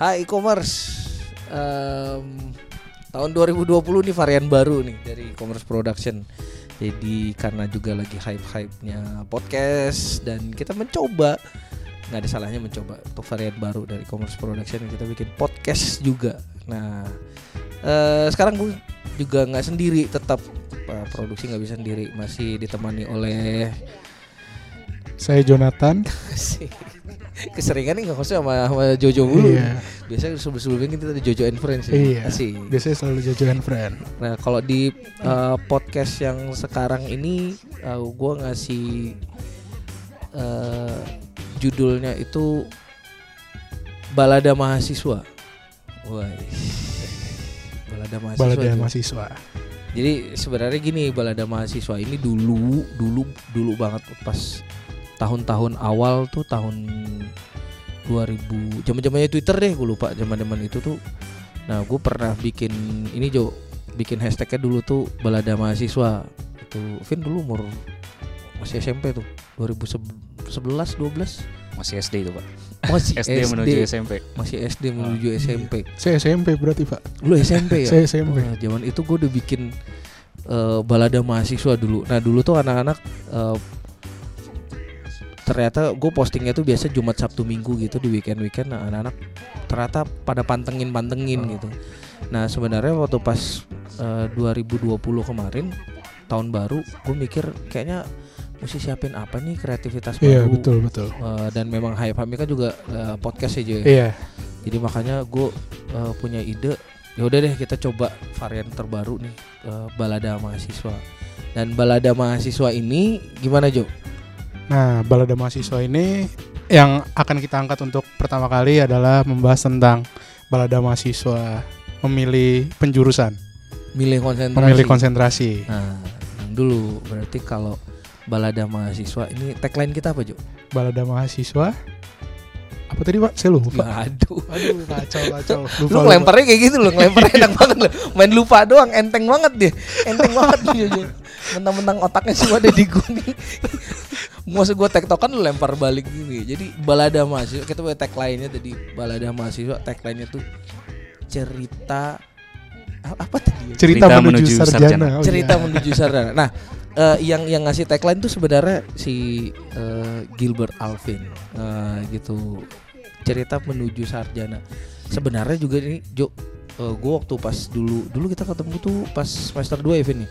Hai e-commerce. Em, tahun 2020 nih varian baru nih dari e-commerce production. Jadi karena juga lagi hype-hype-nya podcast dan kita mencoba nggak ada salahnya mencoba untuk varian baru dari e-commerce production kita bikin podcast juga. Nah, eh, sekarang gue juga nggak sendiri tetap eh, produksi nggak bisa sendiri masih ditemani oleh Saya Jonathan. Keseringan nih nggak sama, sama Jojo dulu. Iya. Biasanya sebelum sebelumnya kita ada Jojo and Friends ya. Iya. Asik. Biasanya selalu jajan friend. Nah kalau di uh, podcast yang sekarang ini, uh, gue ngasih uh, judulnya itu balada mahasiswa. Wah, balada mahasiswa. Balada tuh. mahasiswa. Jadi sebenarnya gini balada mahasiswa ini dulu dulu dulu banget pas tahun-tahun awal tuh tahun 2000 zaman-zamannya Twitter deh gue lupa zaman-zaman itu tuh. Nah, gue pernah bikin ini Jo, bikin hashtagnya dulu tuh balada mahasiswa. Itu Vin dulu umur masih SMP tuh 2011 12 Masih SD itu pak masih SD, menuju SMP masih SD menuju SMP Saya SMP berarti Pak. lu SMP ya Saya SMP. Wah, zaman itu gue udah bikin eh, balada mahasiswa dulu. Nah dulu tuh anak-anak eh, ternyata gue postingnya tuh biasa Jumat Sabtu Minggu gitu di weekend weekend. Nah anak-anak ternyata pada pantengin pantengin gitu. Nah sebenarnya waktu pas eh, 2020 kemarin tahun baru, gue mikir kayaknya mesti siapin apa nih kreativitas Iya baru. betul betul. Eh, dan memang Hype Hami kan juga eh, podcast ya Jo ya? Iya. Jadi makanya gue uh, punya ide, ya udah deh kita coba varian terbaru nih uh, balada mahasiswa. Dan balada mahasiswa ini gimana Jo? Nah balada mahasiswa ini yang akan kita angkat untuk pertama kali adalah membahas tentang balada mahasiswa memilih penjurusan, Milih konsentrasi. memilih konsentrasi. Nah, dulu berarti kalau balada mahasiswa ini tagline kita apa Jo? Balada mahasiswa apa tadi Pak? Saya lupa. Aduh. Aduh kacau kacau. Lu Lupa, lupa. ngelemparnya kayak gitu loh, ngelemparnya enak banget loh. Main lupa doang, enteng banget dia. Enteng banget dia. Mentang-mentang otaknya semua ada di nih. Maksud gue tektokan lu lempar balik gini. Jadi balada mahasiswa, kita punya tagline-nya tadi balada mahasiswa, tagline-nya tuh cerita apa tadi? ya? Cerita, Cerita menuju, menuju sarjana. sarjana. Oh, cerita iya. menuju sarjana. Nah, eh, yang yang ngasih tagline tuh sebenarnya si eh, Gilbert Alvin Nah, gitu. Cerita menuju sarjana. Sebenarnya juga ini Jo eh, gue waktu pas dulu dulu kita ketemu tuh pas semester 2 ya Vin ya?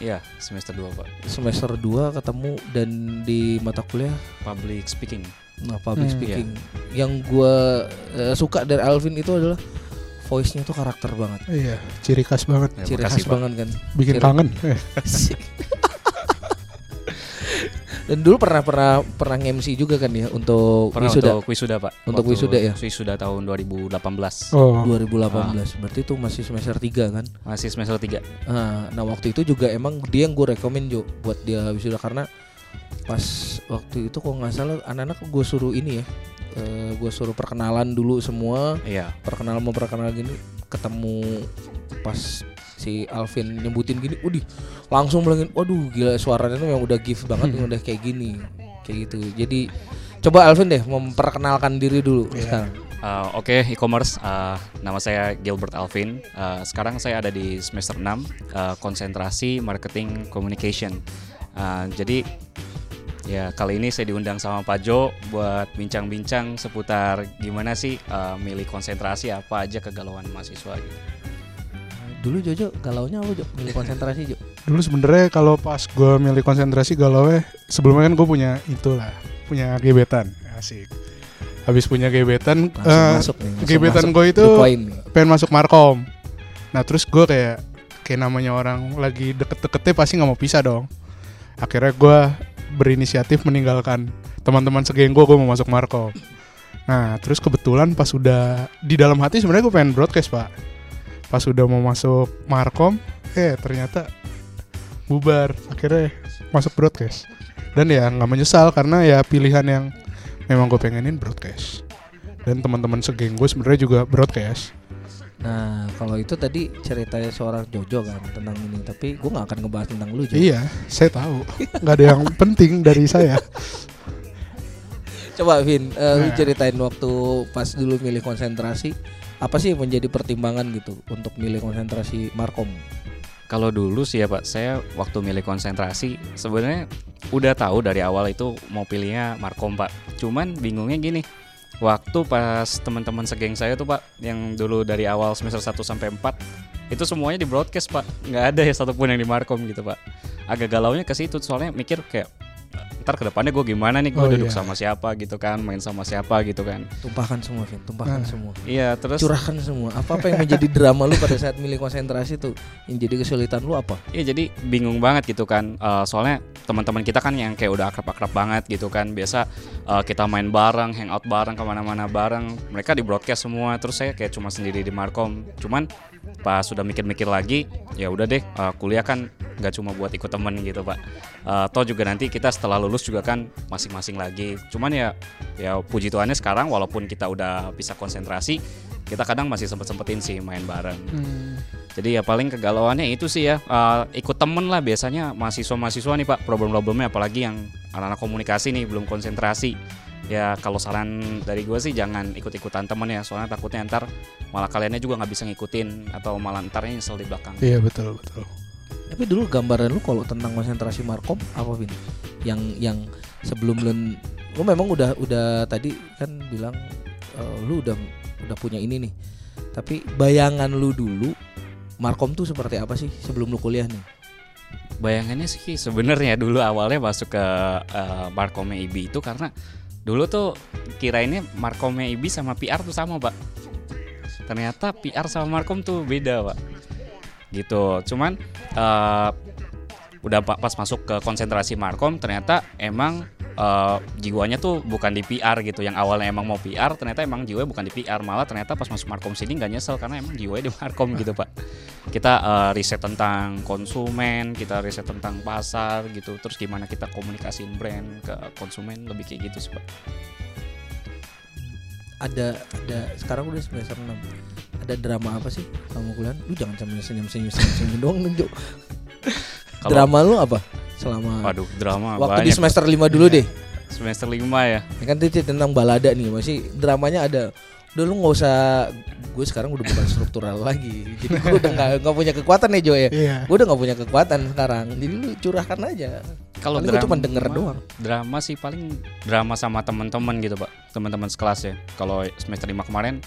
Iya semester 2 pak Semester 2 ketemu dan di mata kuliah Public speaking nah public Hmm, speaking. Yang gue eh, suka dari Alvin itu adalah voice-nya tuh karakter banget. Iya, ciri khas banget. Ya, Ciri makasih, khas Pak. banget kan. Bikin Ciri- kangen. Dan dulu pernah pernah pernah MC juga kan ya untuk Pernah wisuda untuk wisuda pak Untuk Waktu wisuda ya? Wisuda tahun 2018 Oh, 2018. Berarti itu masih semester 3 kan. Masih semester 3 Nah, nah waktu itu juga emang dia yang gue rekomen Jo buat dia wisuda karena pas waktu itu kok nggak salah anak-anak gue suruh ini ya. gue suruh perkenalan dulu semua, Iya perkenalan mau perkenalan gini ketemu pas si Alvin nyebutin gini, udih langsung bilangin, waduh gila suaranya tuh yang udah gift banget, yang udah kayak gini, kayak gitu. Jadi coba Alvin deh memperkenalkan diri dulu sekarang. Uh, Oke, e-commerce. Uh, nama saya Gilbert Alvin. Uh, sekarang saya ada di semester 6, uh, konsentrasi marketing communication. Uh, jadi ya kali ini saya diundang sama Pak Jo buat bincang-bincang seputar gimana sih uh, milih konsentrasi apa aja kegalauan mahasiswa gitu. Dulu Jojo galaunya apa Jo? Milih konsentrasi Jo? dulu sebenarnya kalau pas gue milih konsentrasi galau sebelumnya kan gue punya itulah, punya gebetan. Asik. Habis punya gebetan, Langsung eh, masuk nih. gebetan gue itu pengen masuk markom. Nah terus gue kayak kayak namanya orang lagi deket-deketnya pasti nggak mau pisah dong. Akhirnya gue berinisiatif meninggalkan teman-teman segeng gue, gue mau masuk markom. Nah terus kebetulan pas udah di dalam hati sebenarnya gue pengen broadcast pak. Pas udah mau masuk markom, eh ternyata bubar. Akhirnya masuk broadcast. Dan ya nggak menyesal karena ya pilihan yang memang gue pengenin broadcast. Dan teman-teman segeng gue sebenarnya juga broadcast. Nah kalau itu tadi ceritanya seorang Jojo kan tentang ini Tapi gue gak akan ngebahas tentang lu Jo Iya, saya tahu. Nggak ada yang penting dari saya. Coba Vin, lu Nah. ceritain waktu pas dulu milih konsentrasi, apa sih menjadi pertimbangan gitu untuk milih konsentrasi Markom? Kalau dulu sih ya Pak, saya waktu milih konsentrasi sebenarnya udah tahu dari awal itu mau pilihnya Markom Pak. Cuman bingungnya gini, waktu pas teman-teman segeng saya tuh Pak, yang dulu dari awal semester 1 sampai 4 itu semuanya di broadcast Pak, nggak ada ya satupun yang di Markom gitu Pak. Agak galaunya ke situ, soalnya mikir kayak ntar ke depannya gue gimana nih gue Oh, duduk iya. sama siapa gitu kan, main sama siapa gitu kan. Tumpahkan semua Vin, tumpahkan Nah. semua. Iya terus Curahkan semua. Apa apa yang menjadi drama lu pada saat milih konsentrasi tuh? Yang jadi kesulitan lu apa? Iya jadi bingung banget gitu kan Eh, soalnya teman-teman kita kan yang kayak udah akrab-akrab banget gitu kan biasa eh, kita main bareng, hangout bareng ke mana-mana bareng mereka di broadcast semua terus saya kayak cuma sendiri di Markom cuman pas sudah mikir-mikir lagi ya udah deh eh, kuliah kan nggak cuma buat ikut temen gitu pak. Eh, toh juga nanti kita setelah lulus juga kan masing-masing lagi. Cuman ya ya puji Tuhannya sekarang walaupun kita udah bisa konsentrasi kita kadang masih sempet-sempetin sih main bareng. Jadi ya paling kegalauannya itu sih ya eh, ikut temen lah biasanya mahasiswa-mahasiswa nih pak problem-problemnya. Apalagi yang anak-anak komunikasi nih belum konsentrasi. Ya kalau saran dari gue sih jangan ikut-ikutan temen ya soalnya takutnya ntar malah kaliannya juga nggak bisa ngikutin atau malah ntarnya nyesel di belakang. Iya betul betul. Tapi dulu gambaran lu kalau tentang konsentrasi Markom apa Vin? Yang yang sebelum lu lu memang udah udah tadi kan bilang eh, lu udah udah punya ini nih. Tapi bayangan lu dulu Markom tuh seperti apa sih sebelum lu kuliah nih? bayangannya sih sebenarnya dulu awalnya masuk ke eh, Markomnya IB itu karena dulu tuh kirainnya Markomnya IB sama PR tuh sama pak ternyata PR sama Markom tuh beda pak gitu. Cuman eh, udah pa- pas masuk ke konsentrasi Markom ternyata emang eh, jiwanya tuh bukan di PR gitu. Yang awalnya emang mau PR ternyata emang jiwanya bukan di PR malah ternyata pas masuk Markom sini nggak nyesel karena emang jiwanya di Markom gitu pak. Kita eh, riset tentang konsumen kita riset tentang pasar gitu. Terus gimana kita komunikasiin brand ke konsumen lebih kayak gitu sih pak. Ada ada sekarang udah semester 6. Ada drama apa sih selama kuliah? Lu jangan sambil senyum-senyum senyum doang nunjuk. Drama lu apa? Selama waduh drama waktu di banyak semester 5 dulu deh. semester 5 ya Ini kan itu tentang balada nih masih dramanya ada udah lu nggak usah gue sekarang udah bukan struktural lagi jadi gue udah nggak nggak punya kekuatan ya Jo ya Iya. gue udah nggak punya kekuatan sekarang jadi lu curahkan aja kalau gua cuma denger doang. drama sih paling drama sama teman-teman gitu pak teman-teman sekelas ya kalau semester 5 kemarin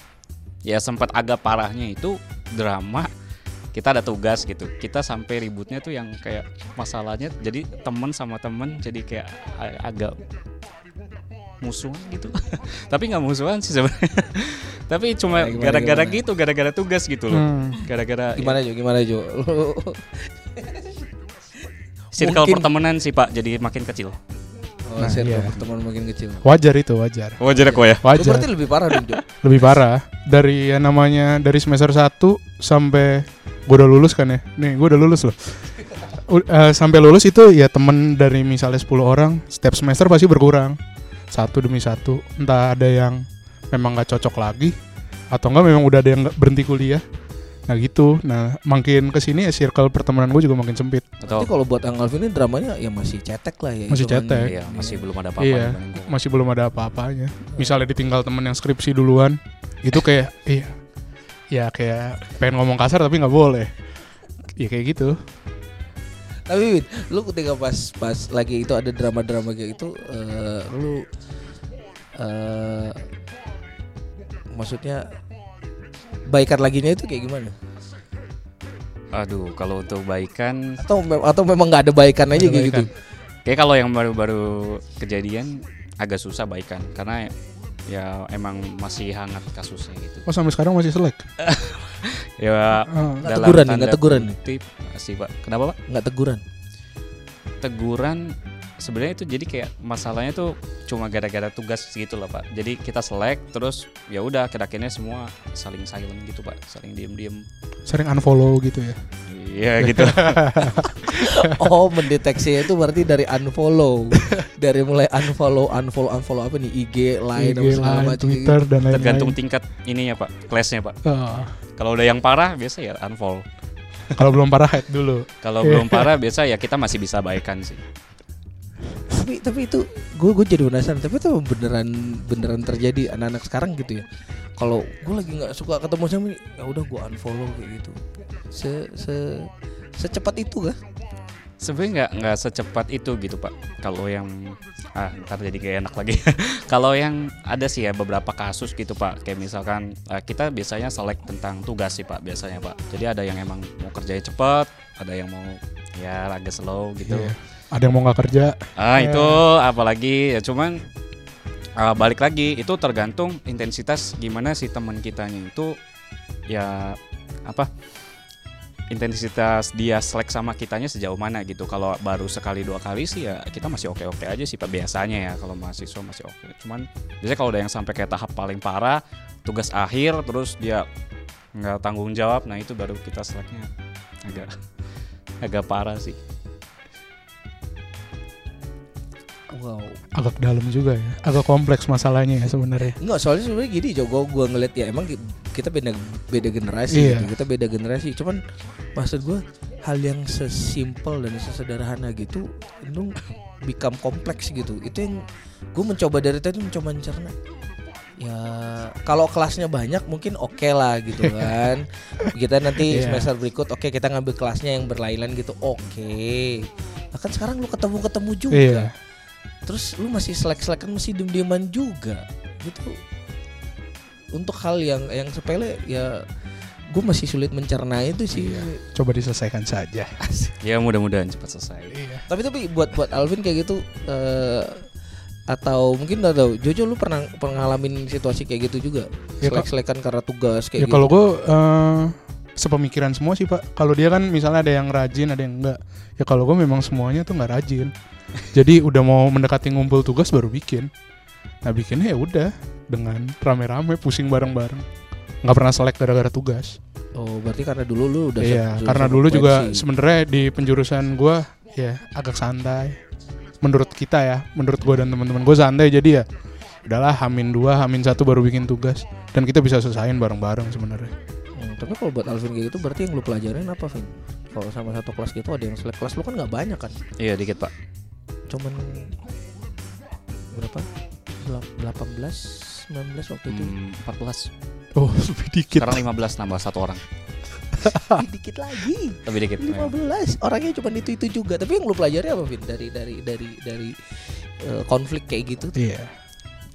ya sempat agak parahnya itu drama. Kita ada tugas gitu. Kita sampai ributnya tuh yang kayak masalahnya jadi temen sama temen jadi kayak agak musuhan gitu. Tapi nggak musuhan sih sebenarnya. Tapi cuma gara-gara gimana? gitu gara-gara tugas gitu loh. Hmm. Gara-gara gimana Jo? Gimana Jo? Circle Mungkin- pertemanan sih pak jadi makin kecil. Oh, Nah, circle iya. pertemuan makin kecil. Wajar itu wajar. wajar kok ya. Lu Wajar. berarti lebih parah dong Jo. Lebih parah dari yang namanya dari semester 1 sampai gue udah lulus kan ya. Nih, gue udah lulus loh. U- eh, sampai lulus itu ya temen dari misalnya 10 orang, setiap semester pasti berkurang. Satu demi satu. Entah ada yang memang nggak cocok lagi atau enggak memang udah ada yang berhenti kuliah. Nah gitu. Nah makin ke sini ya circle pertemanan gue juga makin sempit. Tapi kalau buat Ang Alvin ini dramanya ya masih cetek lah ya Masih cetek. Iya, masih belum ada apa-apa Iya. Masih belum ada apa-apanya. Misalnya ditinggal temen yang skripsi duluan, itu kayak iya, ya kayak pengen ngomong kasar tapi nggak boleh. Ya kayak gitu. Tapi Win, lu ketika pas pas lagi itu ada drama-drama kayak gitu, eh, lu eh maksudnya baikan laginya itu kayak gimana? Aduh, kalau untuk baikan, Atau mem- atau memang nggak ada baikan aja kayak gitu? kayak kalau yang baru-baru kejadian agak susah baikan karena ya emang masih hangat kasusnya gitu. Oh sampai sekarang masih selek. Ya Oh. Nggak teguran nih, nggak teguran nih. masih pak. Kenapa pak? Nggak teguran. Teguran sebenarnya itu jadi kayak masalahnya tuh cuma gara-gara tugas gitu loh pak. Jadi kita selek terus ya udah akhir-akhirnya semua saling silent gitu pak, saling diem-diem. Sering unfollow gitu ya. Iya gitu. Oh, mendeteksi itu berarti dari unfollow. dari mulai unfollow, unfollow, unfollow apa nih? IG, line, apa IG, segala Line, macam. Twitter dan lain-lain. Tergantung tingkat ininya pak, kelasnya pak. Oh, Kalau udah yang parah biasa ya unfollow. kalau belum parah head dulu. Kalau belum parah biasa ya kita masih bisa baikan sih. Tapi tapi itu gue gue jadi penasaran tapi itu beneran beneran terjadi anak-anak sekarang gitu ya kalau gue lagi nggak suka ketemu sama ini, ya udah gue unfollow kayak gitu se se secepat itu kah Sebenarnya nggak nggak secepat itu gitu pak. Kalau yang ah ntar jadi kayak enak lagi. Kalau yang ada sih ya beberapa kasus gitu pak. Kayak misalkan eh, kita biasanya select tentang tugas sih pak biasanya pak. Jadi ada yang emang mau kerjanya cepet, ada yang mau ya agak slow gitu. Iya. Ada yang mau nggak kerja? Ah Ya. itu apalagi ya cuman ah, balik lagi itu tergantung intensitas gimana si teman kitanya itu ya apa intensitas dia selek sama kitanya sejauh mana gitu. Kalau baru sekali dua kali sih ya kita masih oke oke aja sih pak biasanya ya kalau mahasiswa masih oke. Cuman biasanya kalau udah yang sampai kayak tahap paling parah tugas akhir terus dia nggak tanggung jawab, nah itu baru kita seleknya agak agak parah sih. Wow Agak dalam juga ya. Agak kompleks masalahnya ya sebenarnya. Enggak, soalnya sebenarnya gini Jogo gua ngeliat ya emang kita beda beda generasi Iya. gitu. Kita beda generasi. Cuman maksud gua hal yang sesimpel dan sesederhana gitu itu become kompleks gitu. Itu yang gue mencoba dari tadi mencoba mencerna. Ya kalau kelasnya banyak mungkin oke lah gitu kan. kita nanti Iya. semester berikut oke kita ngambil kelasnya yang berlainan gitu oke. Nah, kan sekarang lu ketemu-ketemu juga Iya. Terus lu masih selek-selekan masih diem-dieman juga gitu untuk hal yang yang sepele ya gue masih sulit mencerna itu sih Iya. Coba diselesaikan saja. Ya mudah-mudahan cepat selesai. Iya. tapi tapi buat buat Alvin kayak gitu eh atau mungkin nggak tahu Jojo lu pernah pernah ngalamin situasi kayak gitu juga Ya, selek-selekan karena tugas kayak Ya gitu kalau gue eh, sepemikiran semua sih pak. Kalau dia kan misalnya ada yang rajin, ada yang enggak. Ya kalau gue memang semuanya tuh nggak rajin. Jadi udah mau mendekati ngumpul tugas baru bikin. Nah bikinnya ya udah dengan rame-rame pusing bareng-bareng. Nggak pernah selek gara-gara tugas. oh berarti karena dulu lu udah Iya, karena dulu juga sebenarnya di penjurusan gua ya agak santai. Menurut kita ya, menurut gua dan teman-teman gua santai jadi ya udahlah hamin dua, hamin satu baru bikin tugas dan kita bisa selesaiin bareng-bareng sebenarnya. Tapi kalau buat Alvin kayak gitu berarti yang lu pelajarin apa Vin kalau sama satu kelas gitu ada yang selek kelas lu kan nggak banyak kan Iya dikit pak. cuman berapa? Delap- 18 19 waktu itu. Hmm, 14. Oh, lebih dikit. Sekarang 15 nambah satu orang. Ih, dikit lagi. Lebih dikit. ya. 15. Orangnya cuma itu itu juga. Tapi yang lu pelajari apa, Vin? Dari dari dari dari eh, konflik kayak gitu tuh. Iya.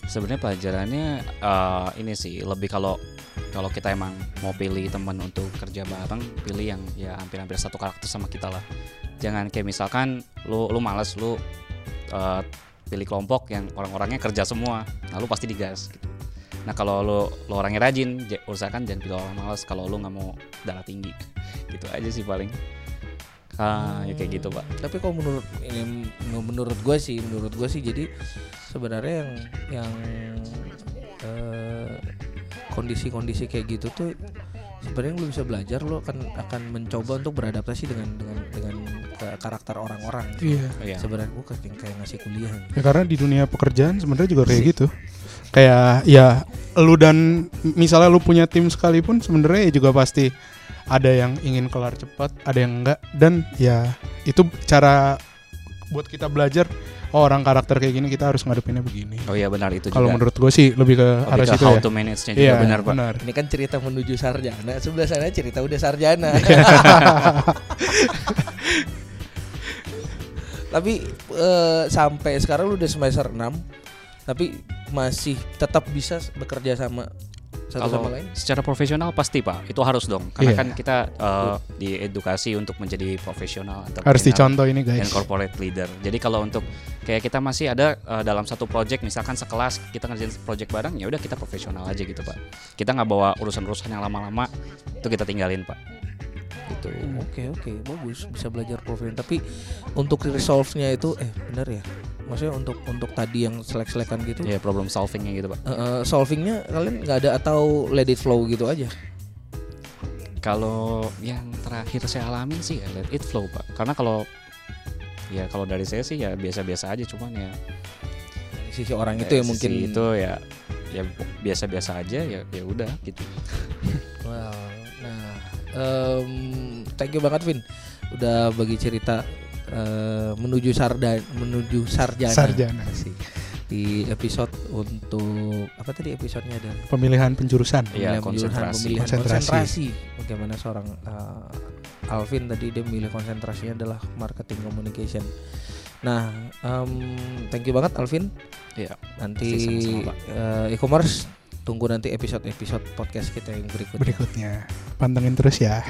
Sebenarnya pelajarannya eh, ini sih lebih kalau kalau kita emang mau pilih teman untuk kerja bareng, pilih yang ya hampir-hampir satu karakter sama kita lah. Jangan kayak misalkan lu lu malas lu eh, pilih kelompok yang orang-orangnya kerja semua, nah pasti digas gitu. Nah kalau lu, lu orangnya rajin, usahakan jangan pilih orang malas kalau lu nggak mau darah tinggi, gitu aja sih paling. Ah, ya kayak gitu pak. Tapi kalau menurut ini menurut gue sih, menurut gue sih jadi sebenarnya yang yang eh, kondisi-kondisi kayak gitu tuh sebenarnya lu bisa belajar lu akan akan mencoba untuk beradaptasi dengan dengan dengan ke- karakter orang-orang. Iya. Iya. Sebenarnya gue kayak kayak ngasih kuliah. Ya karena di dunia pekerjaan sebenarnya juga kayak gitu. Kayak ya lu dan misalnya lu punya tim sekalipun sebenarnya ya juga pasti ada yang ingin kelar cepat, ada yang enggak dan ya itu cara buat kita belajar oh orang karakter kayak gini kita harus ngadepinnya begini. Oh iya benar itu Kalau menurut gue sih lebih ke Lebih arah ke situ how ya. to manage-nya juga Iya, benar pak. benar. Ini kan cerita menuju sarjana, sebelah sana cerita udah sarjana. tapi eh, sampai sekarang lu udah semester 6 tapi masih tetap bisa bekerja sama satu Kalau sama lain. secara profesional pasti pak, itu harus dong. Karena Iya. kan kita uh, diedukasi untuk menjadi profesional entrepreneur Harus dicontoh ini dan guys. corporate leader. Jadi kalau untuk kayak kita masih ada uh, dalam satu project, misalkan sekelas kita ngerjain project bareng, ya udah kita profesional aja gitu pak. Kita nggak bawa urusan-urusan yang lama-lama, itu kita tinggalin pak. Gitu. Oke oke bagus bisa belajar profesional tapi untuk resolve-nya itu eh benar ya maksudnya untuk untuk tadi yang selek-selekan gitu Ya problem solvingnya gitu pak. eh, eh, solvingnya kalian nggak ada atau let it flow gitu aja Kalau yang terakhir saya alamin sih ya let it flow pak. Karena kalau ya kalau dari saya sih ya biasa-biasa aja, cuman ya dari sisi orang itu Eh, yang mungkin itu ya ya biasa-biasa aja ya ya udah gitu. Wow. Nah, em, thank you banget Vin udah bagi cerita eh, menuju sarda menuju sarjana. Sarjana. Asik. Di episode untuk apa tadi episodenya ada Pemilihan penjurusan. Iya, pemilihan konsentrasi. pemilihan Konsentrasi. konsentrasi. Bagaimana seorang eh, Alvin tadi dia milih konsentrasinya adalah marketing communication. Nah, em, thank you banget Alvin. Iya. Nanti eh, e-commerce tunggu nanti episode-episode podcast kita yang berikutnya. Berikutnya. Pantengin terus ya.